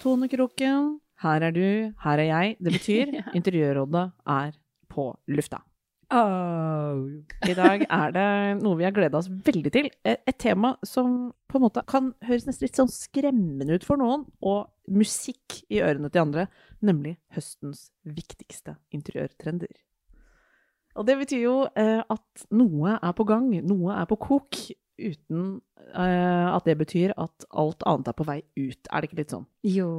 Tone Kroken, her er du, her er jeg. Det betyr Interiørrådet er på lufta. I dag er det noe vi har gleda oss veldig til. Et et tema som på en måte kan høres nesten litt sånn skremmende ut for noen, og musikk i ørene til andre, nemlig høstens viktigste interiørtrender. Og det betyr jo eh, at noe er på gang, noe er på kok, uten uh, at det betyr at alt annet er på vei ut. Er det ikke litt sånn? Jo,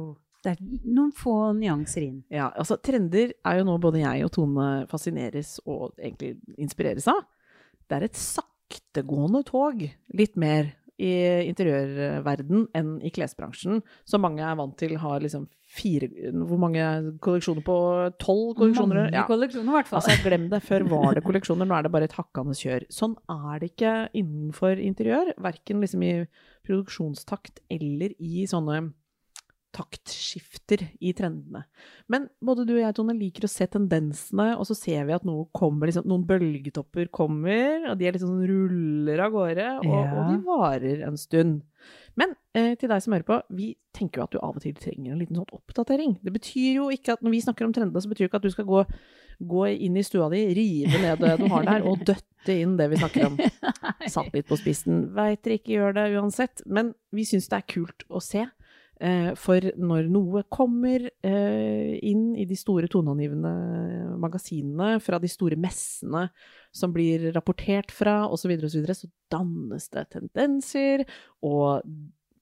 det er noen få nyanser inn. Ja, altså trender er jo noe både jeg og Tone fascineres og egentlig inspireres av. Det er et saktegående tog, litt mer i interiørverden enn i klesbransjen, som mange er vant til har liksom fire Hvor mange kolleksjoner på tolv kolleksjoner? Mange kolleksjoner, i hvert fall. Altså, glem det. Før var det kolleksjoner, nå er det bare et hakkende kjør. Sånn er det ikke innenfor interiør. Verken liksom i produksjonstakt eller i sånne taktskifter i trendene. Men både du og jeg, Tone, liker å se tendensene, og så ser vi at noe kommer, liksom, noen bølgetopper kommer, og de er liksom ruller av gårde, og, Ja. og de varer en stund. Men eh, til deg som hører på, vi tenker jo at du av og til trenger en liten sånn oppdatering. Det betyr jo ikke at når vi snakker om trendene, så betyr det ikke at du skal gå, gå inn i stua di, rive ned det du har der, og døtte inn det vi snakker om. Satt litt på spissen. Veit dere ikke gjør det uansett. Men vi syns det er kult å se. Eh, For når noe kommer eh, inn i de store toneangivende magasinene fra de store messene som blir rapportert fra osv., så, videre, så dannes det tendenser. Og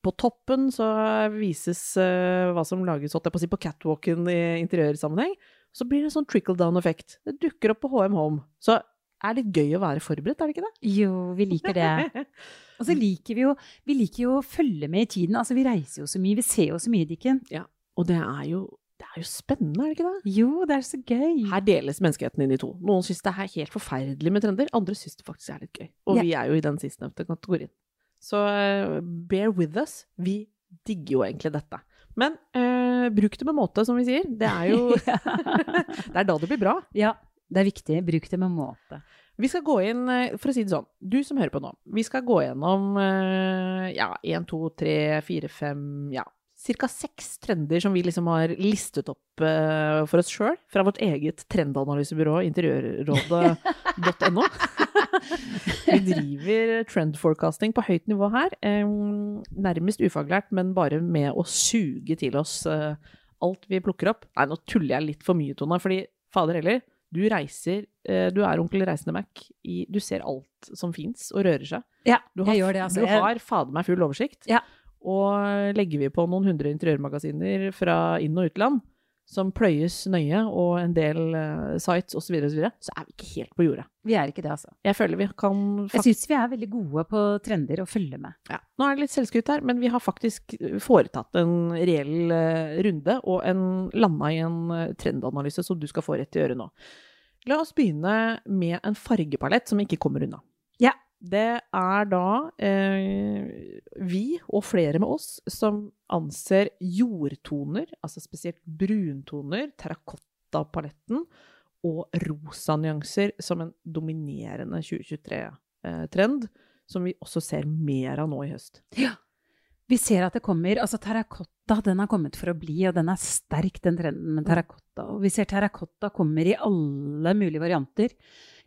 på toppen så vises eh, hva som lages på, på catwalken i interiørsammenheng. Så blir det en sånn trickle down-effekt. Det dukker opp på HM Home. Så er litt gøy å være forberedt, er det ikke det? Jo, vi liker det. Og så liker vi jo, vi liker jo å følge med i tiden. Altså, vi reiser jo så mye, vi ser jo så mye, Dikken. Ja. Og det er jo, det er jo spennende, er det ikke det? Jo, det er så gøy. Her deles menneskeheten inn i to. Noen syns det er helt forferdelig med trender, andre syns det faktisk er litt gøy. Og Ja. vi er jo i den sistnevnte kategorien. Så uh, bear with us. Vi digger jo egentlig dette. Men uh, bruk det med måte, som vi sier. Det er jo Det er da det blir bra. Ja, det er viktig. Bruk det med måte. Vi skal gå inn, eh, for å si det sånn, du som hører på nå, vi skal gå gjennom eh, ja, én, to, tre, fire, fem, ja, ca. seks trender som vi liksom har listet opp uh, for oss sjøl, fra vårt eget trendanalysebyrå interiørrådet.no. vi driver trendforecasting på høyt nivå her, Um, nærmest ufaglært, men bare med å suge til oss uh, alt vi plukker opp. Nei, nå tuller jeg litt for mye, Tone, fordi fader heller, du reiser, eh, du er onkel Reisende Mac, i, du ser alt som fins og rører seg. Ja, Du har, jeg gjør det. Altså. du har fader meg full oversikt. Ja. Og legger vi på noen hundre interiørmagasiner fra inn- og utland, som pløyes nøye, og en del uh, sites osv., så, videre, og så, videre, så er vi ikke helt på jordet. Vi er ikke det, altså. Jeg føler vi kan Jeg syns vi er veldig gode på trender å følge med. ja. Nå er det litt selvskryt her, men vi har faktisk foretatt en reell uh, runde, og en, landa i en uh, trendanalyse som du skal få rett i øret nå. La oss begynne med en fargepalett som ikke kommer unna. Ja. Det er da eh, vi, og flere med oss, som anser jordtoner, altså spesielt bruntoner, terrakottapaletten og rosa nyanser som en dominerende 2023-trend, som vi også ser mer av nå i høst. Ja, Vi ser at det kommer Altså, terrakotta den har kommet for å bli, og den er sterk, den trenden med terrakotta. Og vi ser terrakotta kommer i alle mulige varianter.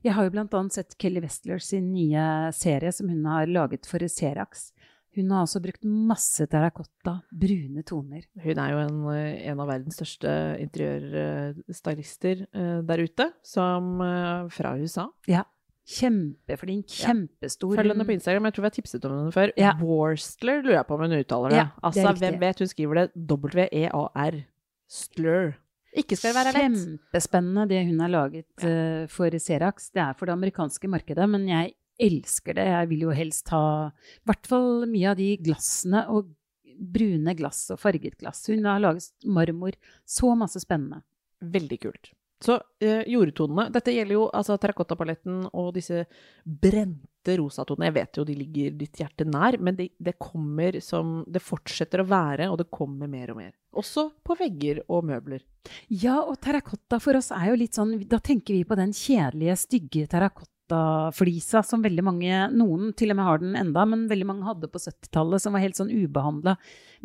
Jeg har jo annet sett Kelly Westler sin nye serie som hun har laget for Serax. Hun har også brukt masse terrakotta, brune toner. Hun er jo en, eh, en av verdens største interiørstylister eh, der ute, som eh, fra USA. Ja. Kjempeflink, kjempestor. Følg henne på Instagram, jeg tror vi har tipset om henne før. Ja. Warstler lurer jeg på om hun uttaler det. Ja, det altså, hvem vet? Hun skriver det W-E-A-R. Slur. Ikke skal det være lett. Kjempespennende det hun har laget uh, for Serax. Det er for det amerikanske markedet, men jeg elsker det. Jeg vil jo helst ha i hvert fall mye av de glassene og brune glass og farget glass. Hun har laget marmor. Så masse spennende. Veldig kult. Så eh, jordtonene Dette gjelder jo altså terrakottapaletten og disse brente rosatonene. Jeg vet jo de ligger ditt hjerte nær, men det, det kommer som Det fortsetter å være, og det kommer mer og mer. Også på vegger og møbler. Ja, og terrakotta for oss er jo litt sånn Da tenker vi på den kjedelige, stygge terrakottaflisa som veldig mange Noen til og med har den enda, men veldig mange hadde på 70-tallet, som var helt sånn ubehandla.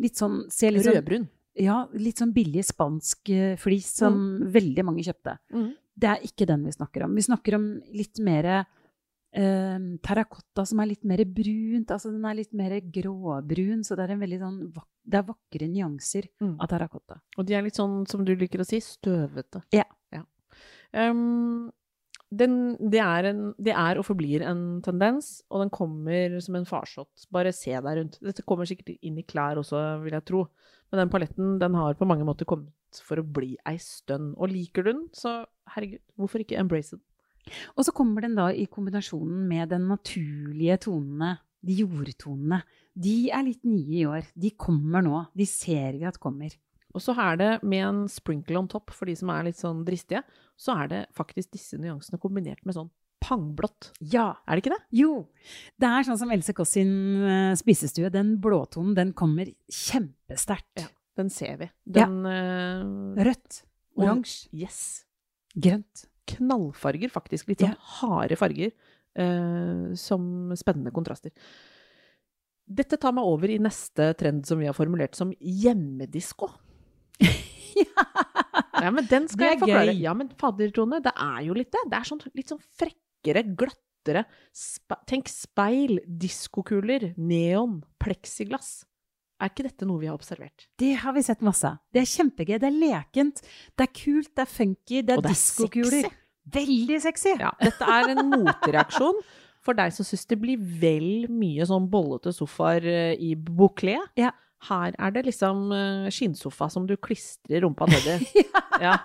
Litt sånn ser litt sånn Rødbrun. Ja, litt sånn billig spansk eh, flis som veldig mange kjøpte. Mm. Det er ikke den vi snakker om. Vi snakker om litt mer eh, terrakotta som er litt mer brunt. Altså den er litt mer gråbrun, så det er en sånn Det er vakre nyanser Mm. av terrakotta. Og de er litt sånn, som du liker å si, støvete. Ja. Um, den, det, er en, det er og forblir en tendens, og den kommer som en farsott. Bare se deg rundt. Dette kommer sikkert inn i klær også, vil jeg tro. Men den paletten den har på mange måter kommet for å bli ei stønn. Og liker du den, så herregud, hvorfor ikke embrace den? Og så kommer den da i kombinasjonen med den naturlige tonene, de jordtonene. De er litt nye i år. De kommer nå. De ser vi at kommer. Og så er det med en sprinkle on top for de som er litt sånn dristige, så er det faktisk disse nyansene kombinert med sånn pangblått. Ja. Er det ikke det? Jo. Det er sånn som Else Kåss sin eh, spisestue. Den blåtonen, den kommer kjempesterkt. Ja. Den ser vi. Den ja. Rødt. Oransje. Yes. Grønt. Knallfarger, faktisk. Litt sånn yeah. harde farger. eh, som spennende kontraster. Dette tar meg over i neste trend som vi har formulert som hjemmedisko. Ja, men den skal jeg forklare. gøy. Ja, men fader, Tone, det er jo litt det. Det er sånn, litt sånn frekkere, glattere. Spe tenk speil, diskokuler, neon, pleksiglass. Er ikke dette noe vi har observert? Det har vi sett masse av. Det er kjempegøy. Det er lekent. Det er kult. Det er funky. Er det er diskokuler. Veldig sexy. Ja, dette er en motreaksjon for deg som syns det blir vel mye sånn bollete sofaer eh, i bouclé. Ja. Her er det liksom eh, skinnsofa som du klistrer rumpa nedi. ja.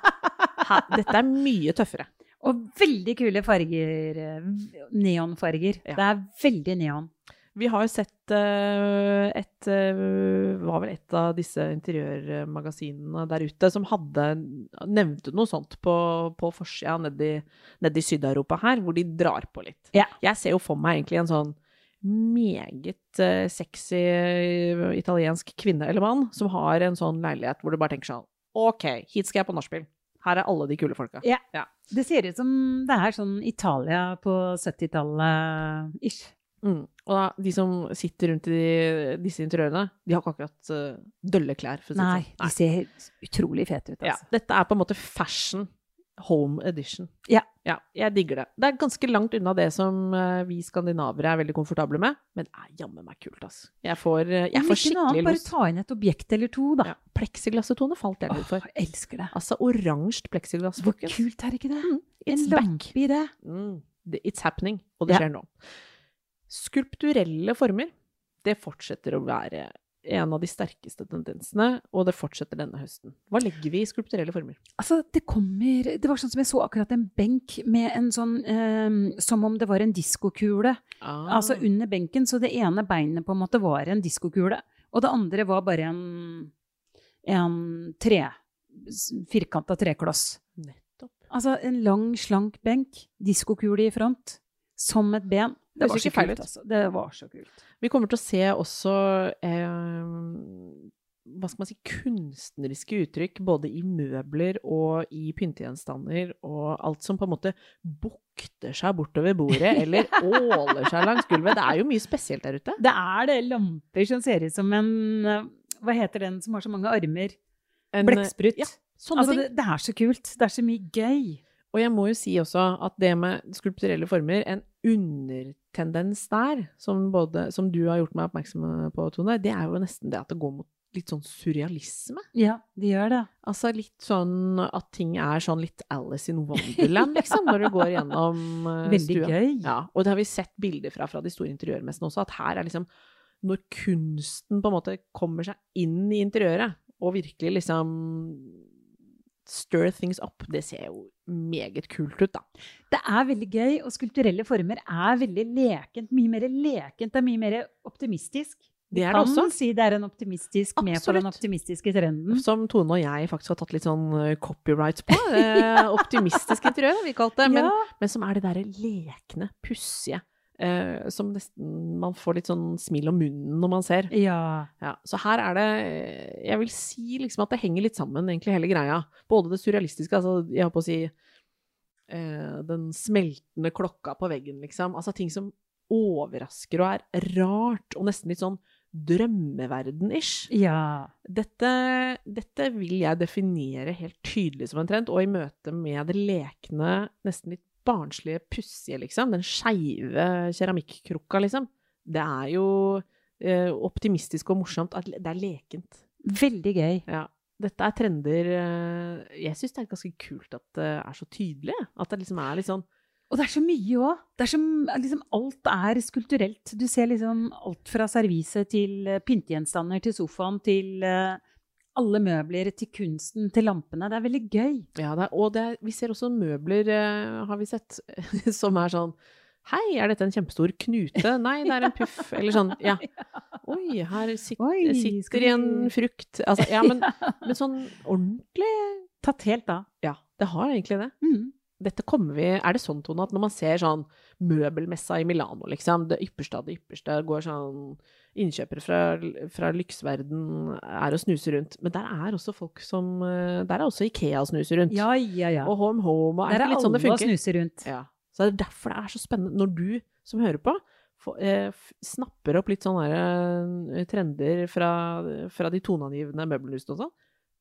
Her, dette er mye tøffere. Og veldig kule farger. eh, Neonfarger. Ja. Det er veldig neon. Vi har jo sett eh, et eh, Var vel et av disse interiørmagasinene der ute som hadde Nevnte noe sånt på, på forsida nedi, nedi Syd-Europa her, hvor de drar på litt. Ja. Jeg ser jo for meg egentlig en sånn meget eh, sexy italiensk kvinne eller mann som har en sånn leilighet hvor du bare tenker sånn OK, hit skal jeg på nachspiel. Her er alle de kule folka. Ja. Ja. Det ser ut som det er sånn Italia på 70-tallet-ish. Mm. Og de som sitter rundt i disse interiørene, de har ikke akkurat eh, dølle klær. For å si Nei, sånn. de ser utrolig fete ut, Ja, altså. dette er på en måte fashion home edition. Ja. ja. Jeg digger det. Det er ganske langt unna det som eh, vi skandinavere er veldig komfortable med, men det er jammen meg kult, altså. Jeg får, eh, jeg får ikke lyst. bare ta inn et objekt eller to, da. Ja. Pleksiglassetone falt jeg litt Åh, jeg elsker det. Altså oransje pleksiglass, Hvor kult er ikke det? Mm, En It's back. lampe i det. Mm, it's happening, og det Ja. skjer nå. Skulpturelle former, det fortsetter å være en av de sterkeste tendensene, og det fortsetter denne høsten. Hva legger vi i skulpturelle former? Altså, det kommer Det var sånn som jeg så akkurat en benk med en sånn eh, Som om det var en diskokule. Ah. Altså under benken, så det ene beinet på en måte var en diskokule. Og det andre var bare en en tre firkanta trekloss. Nettopp. Altså en lang, slank benk, diskokule i front, som et ben. Det var så kult, ut. altså. Det var så kult. Vi kommer til å se også eh, hva skal man si, kunstneriske uttrykk både i møbler og i pyntegjenstander og alt som på en måte bukter seg bortover bordet eller åler seg langs gulvet. Det er jo mye spesielt der ute. Det er det lamper som ser ut som en eh, Hva heter den som har så mange armer? En- Blekksprut. Ja, Altså, det, det er så kult. Det er så mye gøy. Og jeg må jo si også at det med skulpturelle former, en undertendens der, som, både, som du har gjort meg oppmerksom på, Tone, det er jo nesten det at det går mot litt sånn surrealisme. Ja, de gjør det. Altså litt sånn at ting er sånn litt Alice in Wonderland, liksom, når du går gjennom stua. Veldig gøy. Ja, og det har vi sett bilder fra fra de store interiørmessene også, at her er liksom Når kunsten på en måte kommer seg inn i interiøret, og virkelig liksom stir things up. Det ser jo meget kult ut, da. Det er veldig gøy, og skulpturelle former er veldig lekent. Mye mer lekent. Det er mye mer optimistisk. Det er det kan si det er en optimistisk med på den optimistiske trenden. Som Tone og jeg faktisk har tatt litt sånn copyright på. Eh, optimistisk interiør, har vi kalt det. Men, Ja. men som er det derre lekne, pussige. Eh, som nesten man får litt sånn smil om munnen når man ser. Ja. Ja, så her er det Jeg vil si liksom at det henger litt sammen, egentlig, hele greia. Både det surrealistiske, altså jeg holdt på å si eh, Den smeltende klokka på veggen, liksom. Altså ting som overrasker og er rart, og nesten litt sånn drømmeverden-ish. ja. Dette, dette vil jeg definere helt tydelig som en trend, og i møte med det lekne, nesten litt barnslige, pussige, liksom, den skeive keramikkrukka, liksom, det er jo eh, optimistisk og morsomt at det er lekent. Veldig gøy. Ja. Dette er trender eh, Jeg syns det er ganske kult at det er så tydelig. At det liksom er litt sånn Og det er så mye òg. Det er så, liksom, alt er skulpturelt. Du ser liksom alt fra servise til eh, pyntegjenstander til sofaen til eh, alle møbler til kunsten til lampene. Det er veldig gøy. Ja, det er, og det er, vi ser også møbler, eh, har vi sett, som er sånn Hei, er dette en kjempestor knute? Nei, det er en puff. Eller sånn, ja. Oi, her sit, Oi, sitter en frukt. Altså, ja, men, men sånn ordentlig Tatt helt av. Ja, det har egentlig det. Mm. Dette kommer vi Er det sånn, Tone, at når man ser sånn møbelmessa i Milano, liksom, det ypperste av det ypperste, går sånn Innkjøpere fra, fra lyksverden er å snuse rundt. Men der er også folk som eh, Der er også Ikea å snuser rundt. Ja, ja, ja. Og Home Home, og er Der er sånn det alle og funker? snuser rundt. Ja. Så det er derfor det er så spennende når du som hører på, for, eh, snapper opp litt sånne eh, trender fra, fra de toneangivende møbelhusene og sånn.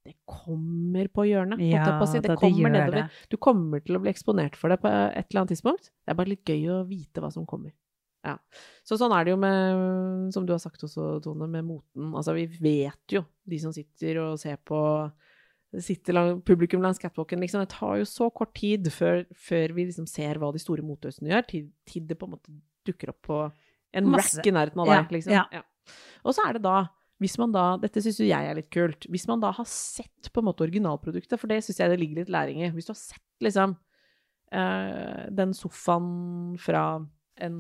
Det kommer på hjørnet. Ja, på si. Det det kommer gjør nedover. det. Du kommer til å bli eksponert for det på et eller annet tidspunkt. Det er bare litt gøy å vite hva som kommer. Ja. Så sånn er det jo med, som du har sagt også, Tone, med moten. Altså, vi vet jo, de som sitter og ser på sitter lang, publikum langs catwalken, liksom. Det tar jo så kort tid før, før vi liksom ser hva de store motehusene gjør, til, til det på en måte dukker opp på en Masse. rack i nærheten av deg, Ja, liksom. ja. Og så er det da, hvis man da, dette syns jo jeg er litt kult, hvis man da har sett på en måte originalproduktet, for det syns jeg det ligger litt læring i. Hvis du har sett liksom uh, den sofaen fra en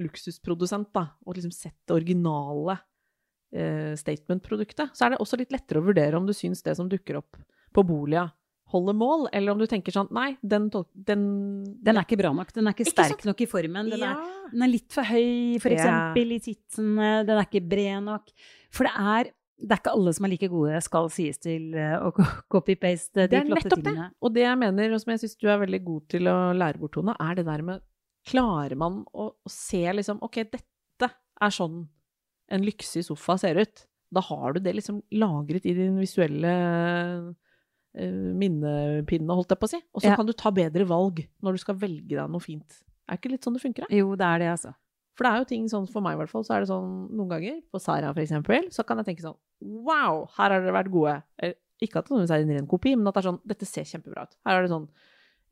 luksusprodusent, da, og liksom sett det originale uh, statement-produktet, så er det også litt lettere å vurdere om du syns det som dukker opp på Bolia, holder mål, eller om du tenker sånn Nei, den, den, Den er ikke bra nok. Den er ikke sterk ikke nok i formen. Den, ja. er, den er litt for høy, for Ja. eksempel, i titsen. eh, Den er ikke bred nok. For det er, det er ikke alle som er like gode, skal sies til eh, å copy-paste de Det er flotte nettopp det. Og det jeg mener, og som jeg syns du er veldig god til å lære bort, Tone, er det der med Klarer man å, å se liksom Ok, dette er sånn en lyksig sofa ser ut. Da har du det liksom lagret i din visuelle minnepinne, holdt jeg på å si. Og så Ja. kan du ta bedre valg når du skal velge deg noe fint. Er ikke litt sånn det funker? Da? Jo, det er det, altså. For det er jo ting sånn for meg i hvert fall, så er det sånn noen ganger, på Sara for eksempel, så kan jeg tenke sånn Wow, her har dere vært gode. Eh, Ikke at det nødvendigvis er en ren kopi, men at det er sånn Dette ser kjempebra ut. Her er det sånn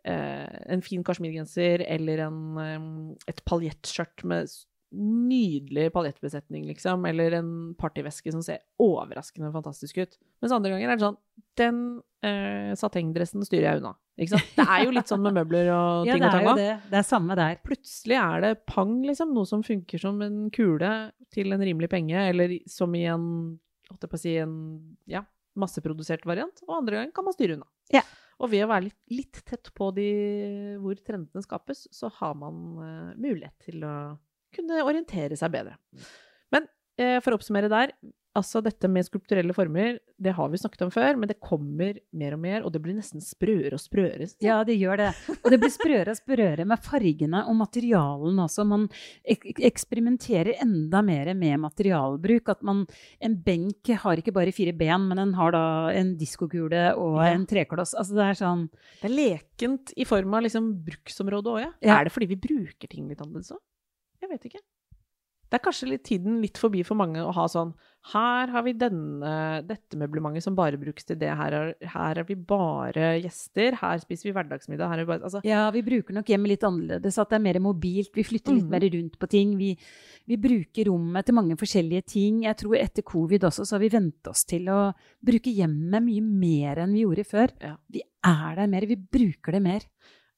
eh, en fin kasjmirgenser eller en, eh, et paljettskjørt med nydelig paljettbesetning, liksom, eller en partyveske som ser overraskende fantastisk ut. Mens andre ganger er det sånn Den eh, satengdressen styrer jeg unna. Ikke sant? Det er jo litt sånn med møbler og ting ja, og tang det. Det er samme der. Plutselig er det pang, liksom. Noe som funker som en kule til en rimelig penge, eller som i en holdt jeg på å si, en ja, masseprodusert variant. Og andre ganger kan man styre unna. Ja. Og ved å være litt, litt tett på de hvor trendene skapes, så har man uh, mulighet til å kunne orientere seg bedre. Men eh, for å oppsummere der, altså dette med skulpturelle former, det har vi snakket om før, men det kommer mer og mer, og det blir nesten sprøere og sprøere. Ja, det gjør det. Og det blir sprøere og sprøere med fargene og materialen også. Man ek eksperimenterer enda mer med materialbruk. At man En benk har ikke bare fire ben, men den har da en diskokule og Ja. en trekloss. Altså det er sånn Det er lekent i form av liksom bruksområdet òg, ja. Ja. Er det fordi vi bruker ting litt annerledes òg? Jeg vet ikke. Det er kanskje litt tiden litt forbi for mange å ha sånn Her har vi denne, dette møblementet som bare brukes til det. Her er, her er vi bare gjester. Her spiser vi hverdagsmiddag. Her er vi bare Altså, Ja, vi bruker nok hjemmet litt annerledes. At det er mer mobilt. Vi flytter litt mm. mer rundt på ting. Vi, vi bruker rommet til mange forskjellige ting. Jeg tror etter covid også så har vi vent oss til å bruke hjemmet mye mer enn vi gjorde før. Ja. Vi er der mer. Vi bruker det mer.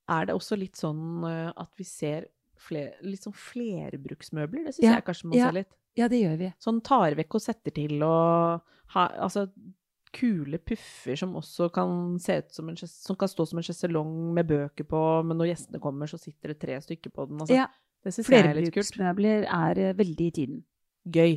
er det også litt sånn eh, at vi ser fler, litt sånn flerbruksmøbler? Det syns Ja, jeg kanskje man ja. ser litt. Ja, det gjør vi. Sånn tar vekk og setter til og ha, Altså kule puffer som også kan se ut som en som kan stå som en sjeselong med bøker på, men når gjestene kommer, så sitter det tre stykker på den. Altså, Ja, det syns jeg er litt kult. Flerbruksmøbler er eh, veldig i tiden. Gøy.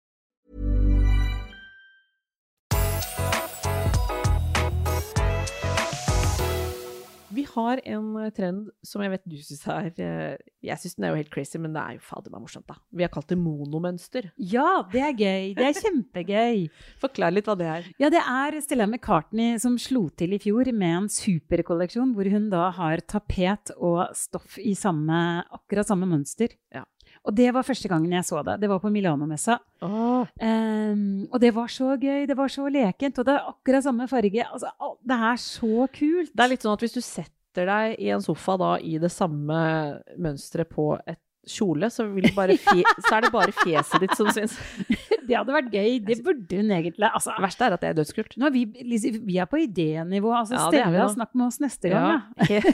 har en eh, trend som jeg vet du syns er eh, Jeg syns den er jo helt crazy, men det er jo fader meg morsomt, da. Vi har kalt det monomønster. Ja, det er gøy. Det er kjempegøy. Forklar litt hva det er. Ja, det er Stella McCartney som slo til i fjor med en superkolleksjon hvor hun da har tapet og stoff i samme, akkurat samme mønster. Ja. Og det var første gangen jeg så det. Det var på Milano-messa. Um, og det var så gøy, det var så lekent, og det er akkurat samme farge. Altså, det er så kult! Det er litt sånn at hvis du setter deg i en sofa da i det samme mønsteret på et kjole, så, vil bare fje, så er det bare fjeset ditt som syns. Det hadde vært gøy. Det burde hun egentlig altså, Det verste er at det er dødskult. nå er vi, Lise, vi er på idénivå. Altså, Ja, Stella, snakk med oss neste gang. Ja. da.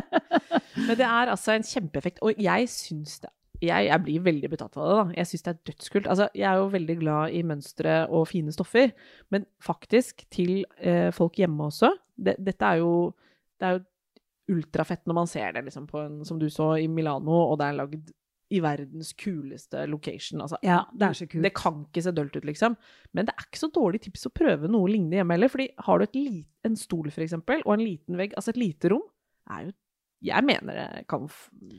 Men det er altså en kjempeeffekt, og jeg syns det jeg, jeg blir veldig betatt av det. da. Jeg syns det er dødskult. Altså, jeg er jo veldig glad i mønstre og fine stoffer, men faktisk til eh, folk hjemme også. Det, dette er jo, det er jo ultrafett når man ser det, liksom, på en, som du så i Milano, og det er lagd i verdens kuleste location. Altså, Ja, det er så kult. Det kan ikke se dølt ut, liksom. Men det er ikke så dårlig tips å prøve noe lignende hjemme heller. fordi har du et en stol, for eksempel, og en liten vegg, altså et lite rom, er jo Jeg mener det kan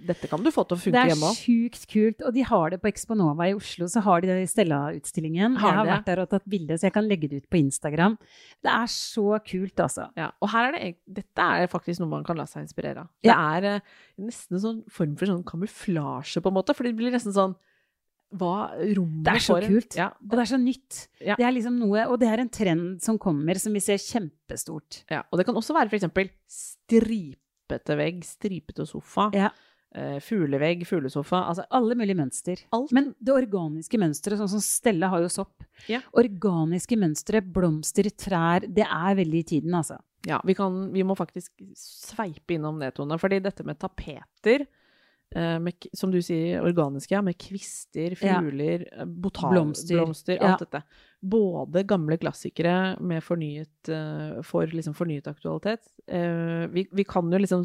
Dette kan du få til å Det funke er hjemme òg. sjukt kult. Og de har det på Exponova i Oslo, så har de det i Stella-utstillingen. Jeg har det? vært der og tatt bilde, så jeg kan legge det ut på Instagram. Det er så kult, altså. Ja, og her er det, dette er faktisk noe man kan la seg inspirere av. Det Ja. er eh, nesten en sånn form for sånn kamuflasje, på en måte. For det blir nesten sånn hva rommet Det er så får- kult. Ja, Og det er så nytt. Ja. Det er liksom noe, og det er en trend som kommer, som vi ser kjempestort. ja. Og det kan også være for eksempel stripete vegg, stripete sofa, Ja. eh, fuglevegg, fuglesofa. Altså Alle mulige mønster. alt. Men det organiske mønsteret, sånn som Stella har jo sopp. Ja. Organiske mønstre, blomster, trær, det er veldig i tiden, altså. Ja, vi, kan, vi må faktisk sveipe innom det, Tone. Fordi dette med tapeter, eh, med, som du sier, organiske, med kvister, fugler, ja. botan, Blomster. blomster, Ja. alt dette. Både gamle klassikere med fornyet, eh, for liksom fornyet aktualitet. Eh, vi, vi kan jo liksom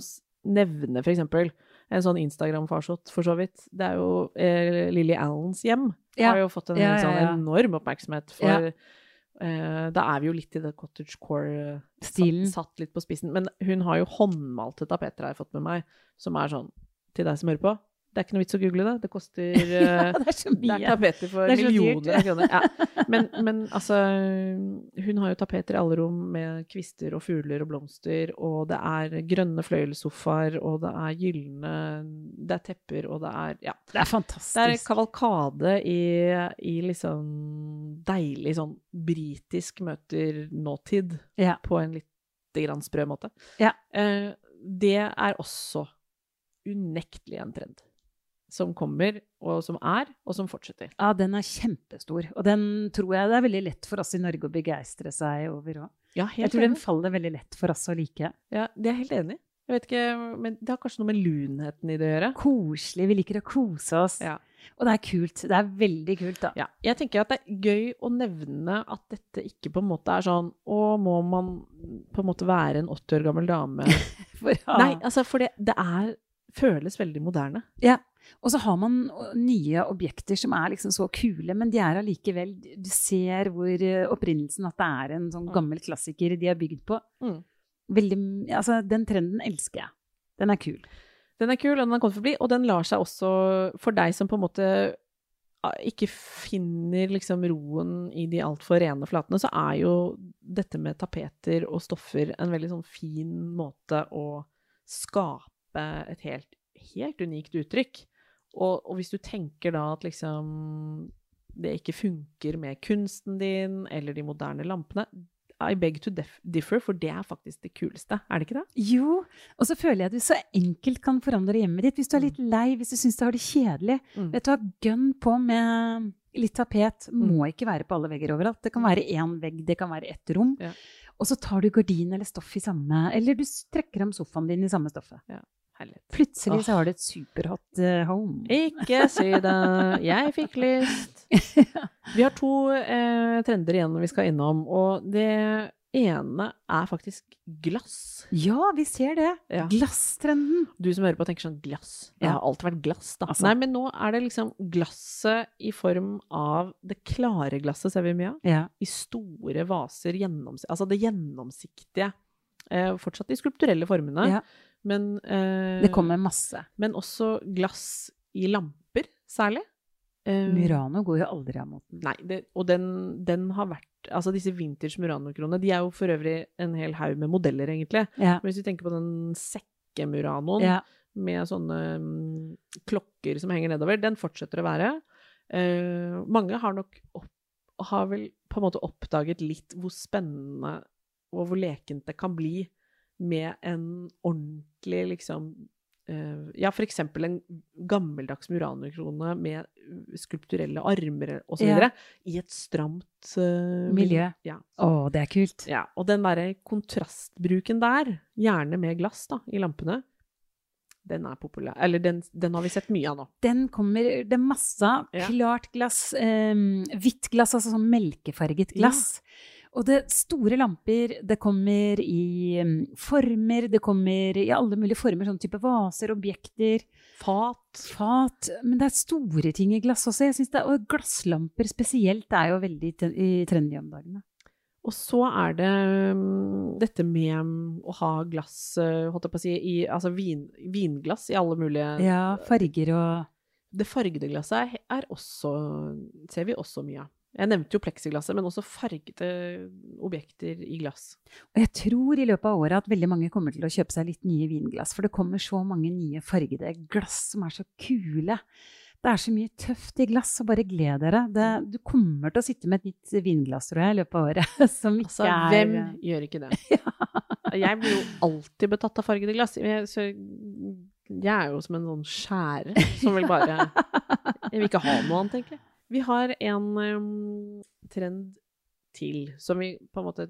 nevne eksempel en sånn Instagram-farsott, for så vidt. Det er jo eh, Lily Allens hjem. Ja. Har jo fått en Ja, ja, sånn enorm oppmerksomhet for Ja. eh, Da er vi jo litt i det cottage core Stilen. Satt, satt litt på spissen. Men hun har jo håndmalte tapeter, har jeg fått med meg, som er sånn Til deg som hører på, det er ikke noe vits å google det. Det koster Ja, eh, det er så det er tapeter for er millioner av kroner. Ja. Men, men altså Hun har jo tapeter i alle rom med kvister og fugler og blomster, og det er grønne fløyelssofaer, og det er gylne Det er tepper, og det er Ja. Det er Det er en kavalkade i, i liksom deilig sånn britisk møter nåtid Ja. på en litt grann sprø måte. Ja. Eh, det er også unektelig en trend som kommer, og som er, og som fortsetter. Ja, den er kjempestor. Og den tror jeg det er veldig lett for oss i Norge å begeistre seg over òg. Ja, Jeg tror den faller veldig lett for oss å like. Ja, det er helt enig. Jeg vet ikke, men det har kanskje noe med lunheten i det å gjøre. Koselig. Vi liker å kose oss. Ja. Og det er kult. Det er veldig kult, da. Ja, jeg tenker at det er gøy å nevne at dette ikke på en måte er sånn Å, må man på en måte være en 80 år gammel dame? For, ja. Nei, altså, for det, det er føles veldig moderne. Ja. Og så har man nye objekter som er liksom så kule, men de er allikevel Du ser hvor eh, opprinnelsen At det er en sånn gammel klassiker de er bygd på. Mm. Veldig, altså, den trenden elsker jeg. Den er kul. Den er kul, og den har kommet for å bli, og den lar seg også, for deg som på en måte ikke finner liksom roen i de altfor rene flatene, så er jo dette med tapeter og stoffer en veldig sånn fin måte å skape et helt, helt unikt uttrykk. Og, og hvis du tenker da at liksom det ikke funker med kunsten din eller de moderne lampene, I beg to differ, for det er faktisk det kuleste, er det ikke det? Jo, og så føler jeg at du så enkelt kan forandre hjemmet ditt. Hvis du er litt lei, hvis du syns du har det kjedelig. Mm. Vet du hva, gønn på med litt tapet. Mm. Må ikke være på alle vegger overalt. Det kan være én vegg, det kan være ett rom. Ja. Og så tar du gardin eller stoff i samme Eller du trekker om sofaen din i samme stoffet. Herlighet. Plutselig så har du et superhot uh, home. Ikke si det. Jeg fikk lyst. Vi har to eh, trender igjen vi skal innom, og det ene er faktisk glass. Ja, vi ser det. Ja. Glasstrenden. Du som hører på tenker sånn glass. Det har alltid vært glass, da. Altså. Nei, men nå er det liksom glasset i form av det klare glasset, ser vi mye av. Ja. I store vaser, gjennoms altså det gjennomsiktige. Eh, fortsatt de skulpturelle formene, Ja. Men eh, Det kommer masse. Men også glass i lamper, særlig. Eh, Murano går jo aldri av moten. Nei, det, og den, den har vært Altså disse vintage Murano-kronene, de er jo for øvrig en hel haug med modeller, egentlig. Ja. Men hvis vi tenker på den sekke-Muranoen ja. med sånne mm, klokker som henger nedover, den fortsetter å være. Eh, mange har nok opp, har vel på en måte oppdaget litt hvor spennende og hvor lekent det kan bli med en ordentlig liksom uh, Ja, eksempel en gammeldags Murano-krone med skulpturelle armer osv. Ja. i et stramt uh, Miljø. Ja. Å, det er kult. Ja, og den derre kontrastbruken der, gjerne med glass da, i lampene, den er populær. Eller den, den har vi sett mye av nå. Den kommer Det er masse av. Ja. Klart glass. Eh, hvitt glass, altså sånn melkefarget glass. Og det store lamper. Det kommer i former, det kommer i alle mulige former. Sånn type vaser, objekter, Fat. fat. Men det er store ting i glass også. Jeg synes det, og glasslamper spesielt er jo veldig i trendy om dagene. Og så er det mm, dette med mm, å ha glass, eh, holdt jeg på å si, i, altså vin, vinglass i alle mulige Ja, farger og Det fargede glasset er, er også, ser vi også mye av. Jeg nevnte jo pleksiglasset, men også fargede objekter i glass. Og jeg tror i løpet av året at veldig mange kommer til å kjøpe seg litt nye vinglass. For det kommer så mange nye fargede glass som er så kule. Det er så mye tøft i glass, så bare gled dere. Det, du kommer til å sitte med et nytt vinglass, tror jeg, i løpet av året. Som ikke Altså, er hvem gjør ikke det? Jeg blir jo alltid betatt av fargede glass. Jeg, så jeg er jo som en sånn skjære som vil bare Jeg vil ikke ha noe annet, egentlig. Vi har en um, trend til som vi på en måte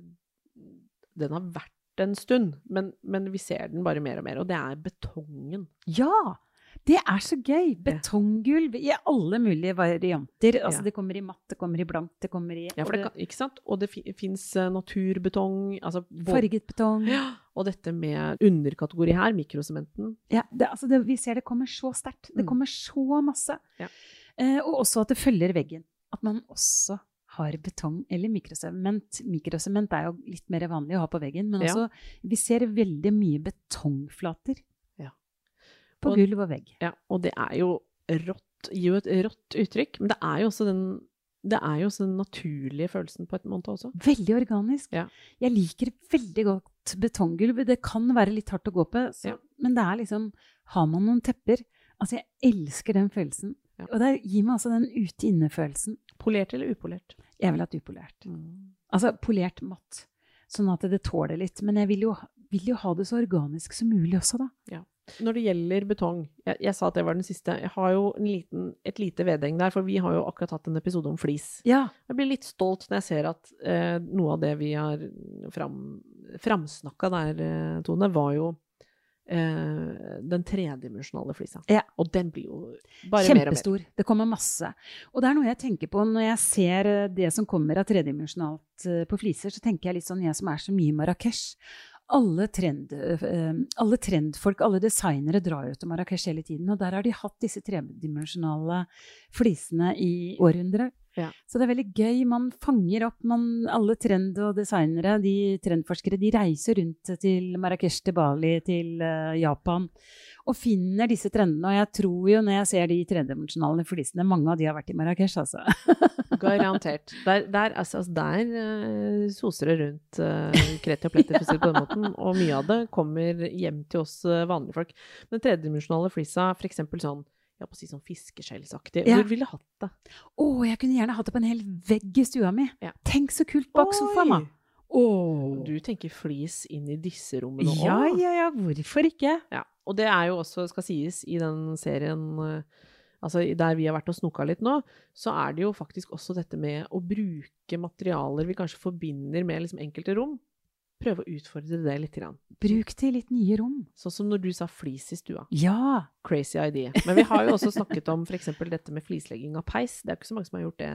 Den har vært en stund, men, men vi ser den bare mer og mer, og det er betongen. Ja! Det er så gøy! Betonggulv i alle mulige varianter. Altså, Ja. Det kommer i matt, det kommer i blankt, det kommer i Ja, for det kan, ikke sant? Og det fi, fins naturbetong, altså farget betong. Ja, og dette med underkategori her, mikrosementen. Ja, det, altså det, vi ser det kommer så sterkt. Det Mm. kommer så masse. Ja. Eh, og også at det følger veggen. At man også har betong eller mikrosement. Mikrosement er jo litt mer vanlig å ha på veggen, men Ja. vi ser veldig mye betongflater Ja. på Og- gulv og vegg. Ja, og det er jo rått, gir jo et rått uttrykk, men det er jo også den, det er jo også den naturlige følelsen på et måte også. Veldig organisk. Ja. Jeg liker veldig godt betonggulv. Det kan være litt hardt å gå på, så, men det er liksom Har man noen tepper Altså, jeg elsker den følelsen. Ja. Og det gir meg altså den ute-inne-følelsen. Polert eller upolert? Jeg vil ha det upolert. Altså polert matt, sånn at det tåler litt. Men jeg vil jo, vil jo ha det så organisk som mulig også, da. Når det gjelder betong, jeg, jeg sa at det var den siste, jeg har jo en liten, et lite vedheng der, for vi har jo akkurat hatt en episode om flis. Ja. Jeg blir litt stolt når jeg ser at eh, noe av det vi har fram, framsnakka der, eh, Tone, var jo eh, den tredimensjonale flisa. Ja. Og den blir jo bare mer og mer. Kjempestor. Det kommer masse. Og det er noe jeg tenker på når jeg ser eh, det som kommer av tredimensjonalt eh, på fliser, så tenker jeg litt sånn, jeg som er så mye i Marrakech. Alle, trend, alle trendfolk, alle designere drar jo til Marrakech hele tiden. Og der har de hatt disse tredimensjonale flisene i århundrer. Ja. Så det er veldig gøy. Man fanger opp man, alle trend- og designere, de trendforskere, de reiser rundt til Marrakech, til Bali, til uh, Japan og finner disse trendene. Og jeg tror jo, når jeg ser de tredimensjonale flisene, mange av de har vært i Marrakech, altså. Garantert. Der, der, altså, altså, der uh, soser det rundt uh, kreti og pletter, for å si det på den måten. Og mye av det kommer hjem til oss eh, vanlige folk. Den tredimensjonale flisa, eksempel sånn jeg på å si sånn fiskeskjellsaktig. Ja. Hvor ville du hatt det? Å, jeg kunne gjerne hatt det på en hel vegg i stua mi. Ja. Tenk så kult bak sofaen, da. Oh. Du tenker flis inn i disse rommene òg? Ja, ja, ja, hvorfor ikke? Ja, og det er jo også, skal sies, i den serien eh, Altså der vi har vært og snoka litt nå, så er det jo faktisk også dette med å bruke materialer vi kanskje forbinder med liksom enkelte rom. Prøve å utfordre det litt. Grann. Bruk til litt nye rom. Sånn som når du sa flis i stua. Ja. Crazy idea. Men vi har jo også snakket om f.eks. dette med flislegging av peis. Det er ikke så mange som har gjort det,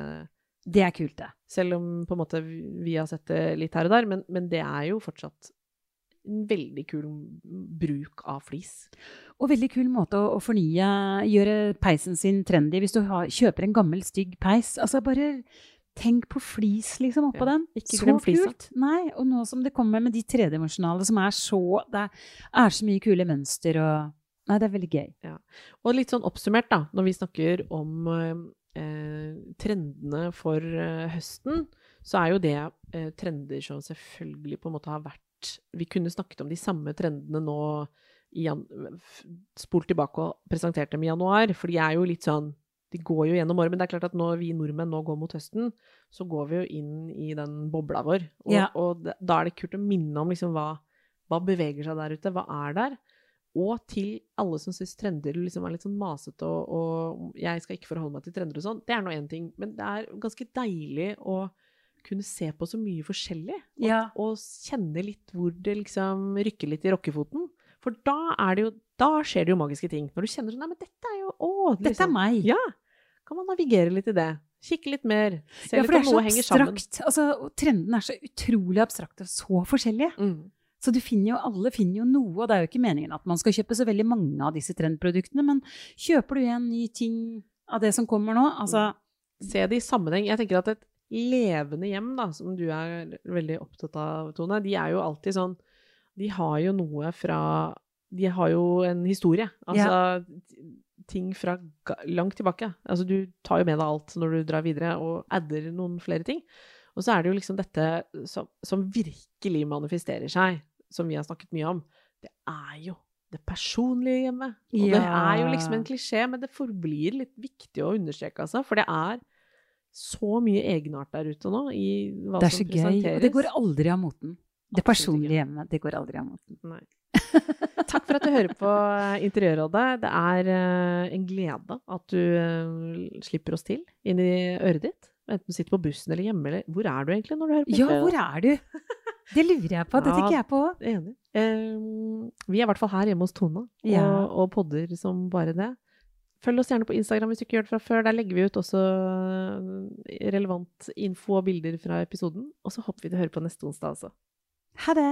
Det er kult, det. selv om på en måte vi har sett det litt her og der. Men, men det er jo fortsatt en veldig kul bruk av flis. Og veldig kul måte å, å fornye, gjøre peisen sin trendy. Hvis du har, kjøper en gammel, stygg peis, altså bare tenk på flis liksom oppå Ja, den. ikke så glem flisa. kult. Nei, og nå som det kommer med de tredimensjonale som er så Det er så mye kule mønster og Nei, det er veldig gøy. Og litt sånn oppsummert, da, når vi snakker om eh, trendene for eh, høsten, så er jo det eh, trender som selvfølgelig på en måte har vært Vi kunne snakket om de samme trendene nå i jan spolt tilbake og presentert dem i januar, for de er jo litt sånn de går jo gjennom året, men det er klart at når vi nordmenn nå går mot høsten, så går vi jo inn i den bobla vår. Og, Ja. og da er det kult å minne om liksom hva, hva beveger seg der ute, hva er der? Og til alle som syns trender liksom er litt sånn masete og, og jeg skal ikke forholde meg til trender og sånn, det er nå én ting. Men det er ganske deilig å kunne se på så mye forskjellig. Og, Ja. og kjenne litt hvor det liksom rykker litt i rockefoten. For da er det jo Da skjer det jo magiske ting. Når du kjenner sånn Nei, men dette er jo Å! Dette er liksom. meg. Ja. Kan man navigere litt i det. Kikke litt mer. Se Ja, litt om noe henger sammen. Altså, trendene er så utrolig abstrakte og så forskjellige. Mm. Så du finner jo, alle finner jo noe, og det er jo ikke meningen at man skal kjøpe så veldig mange av disse trendproduktene, men kjøper du en ny ting av det som kommer nå, altså se det i sammenheng. Jeg tenker at et levende hjem, da, som du er veldig opptatt av, Tone, de er jo alltid sånn De har jo noe fra De har jo en historie. Altså ting fra langt tilbake. Altså du tar jo med deg alt når du drar videre, og adder noen flere ting. Og så er det jo liksom dette som, som virkelig manifesterer seg, som vi har snakket mye om. Det er jo det personlige hjemmet. Og det er jo liksom en klisjé, men det forblir litt viktig å understreke, altså. For det er så mye egenart der ute nå i hva Det er så gøy. Og det går aldri av moten. Det personlige hjemmet, det går aldri av moten. Nei. Takk for at du hører på Interiørrådet. Det er eh, en glede at du eh, slipper oss til inn i øret ditt. Enten du sitter på bussen eller hjemme, eller hvor er du egentlig når du hører på? Ja, hvor er du? Det lurer jeg på. Det tenker jeg på òg. Enig. Eh, vi er i hvert fall her hjemme hos Tone, og, og podder som bare det. Følg oss gjerne på Instagram hvis du ikke gjør det fra før. Der legger vi ut også eh, relevant info og bilder fra episoden. Og så håper vi du hører på neste onsdag også. Ha det.